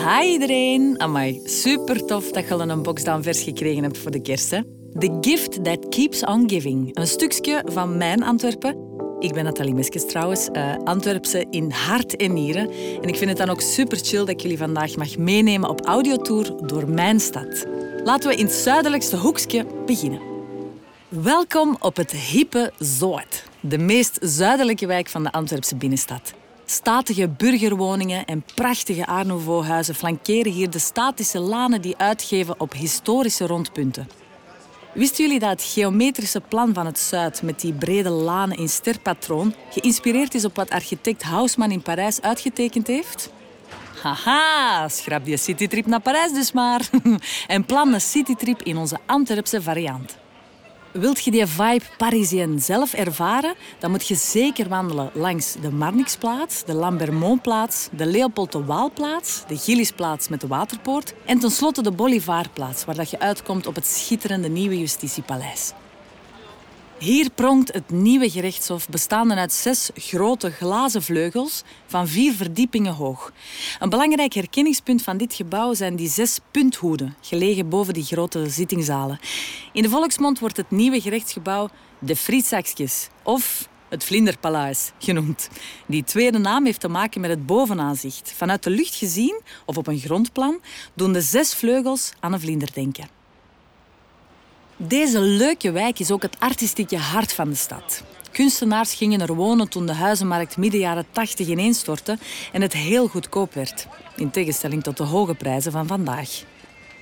Hi iedereen. Amai, super tof dat je al een boxdown vers gekregen hebt voor de kerst. The Gift That Keeps On Giving. Een stukje van mijn Antwerpen. Ik ben Nathalie Meskes trouwens, uh, Antwerpse in hart en nieren. En ik vind het dan ook super chill dat ik jullie vandaag mag meenemen op audiotour door mijn stad. Laten we in het zuidelijkste hoekje beginnen. Welkom op het hippe Zoet, de meest zuidelijke wijk van de Antwerpse binnenstad. Statige burgerwoningen en prachtige Art Nouveau-huizen flankeren hier de statische lanen die uitgeven op historische rondpunten. Wisten jullie dat het geometrische plan van het Zuid met die brede lanen in sterpatroon geïnspireerd is op wat architect Haussmann in Parijs uitgetekend heeft? Haha, schrap die citytrip naar Parijs dus maar. en plan een citytrip in onze Antwerpse variant. Wilt je die vibe Parisien zelf ervaren, dan moet je zeker wandelen langs de Marnixplaats, de Lambermontplaats, de Leopold de Waalplaats, de Gillisplaats met de Waterpoort en tenslotte de Bolivarplaats, waar dat je uitkomt op het schitterende nieuwe Justitiepaleis. Hier pronkt het nieuwe gerechtshof, bestaande uit zes grote glazen vleugels van vier verdiepingen hoog. Een belangrijk herkenningspunt van dit gebouw zijn die zes punthoeden, gelegen boven die grote zittingzalen. In de volksmond wordt het nieuwe gerechtsgebouw de Frietzakjes of het Vlinderpaleis genoemd. Die tweede naam heeft te maken met het bovenaanzicht. Vanuit de lucht gezien, of op een grondplan, doen de zes vleugels aan een vlinder denken. Deze leuke wijk is ook het artistieke hart van de stad. Kunstenaars gingen er wonen toen de huizenmarkt midden jaren 80 ineenstortte en het heel goedkoop werd. In tegenstelling tot de hoge prijzen van vandaag.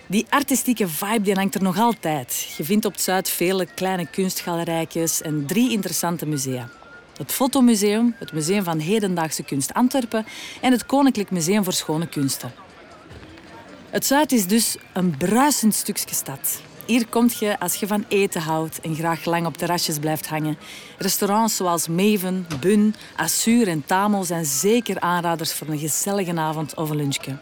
Die artistieke vibe die hangt er nog altijd. Je vindt op het Zuid vele kleine kunstgalerijtjes en drie interessante musea. Het Fotomuseum, het Museum van Hedendaagse Kunst Antwerpen en het Koninklijk Museum voor Schone Kunsten. Het Zuid is dus een bruisend stukje stad. Hier kom je als je van eten houdt en graag lang op terrasjes blijft hangen. Restaurants zoals Meven, Bun, Assur en Tamel zijn zeker aanraders voor een gezellige avond of een lunchje.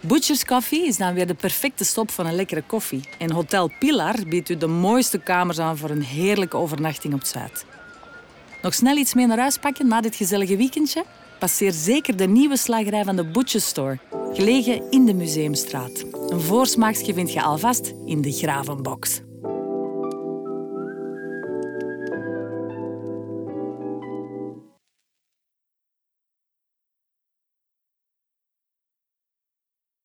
Butcher's Coffee is dan weer de perfecte stop van een lekkere koffie. En Hotel Pilar biedt u de mooiste kamers aan voor een heerlijke overnachting op het Zuid. Nog snel iets mee naar huis pakken na dit gezellige weekendje? Passeer zeker de nieuwe slagerij van de Butcher Store, gelegen in de Museumstraat. Een voorsmaakje vind je alvast in de Gravenbox.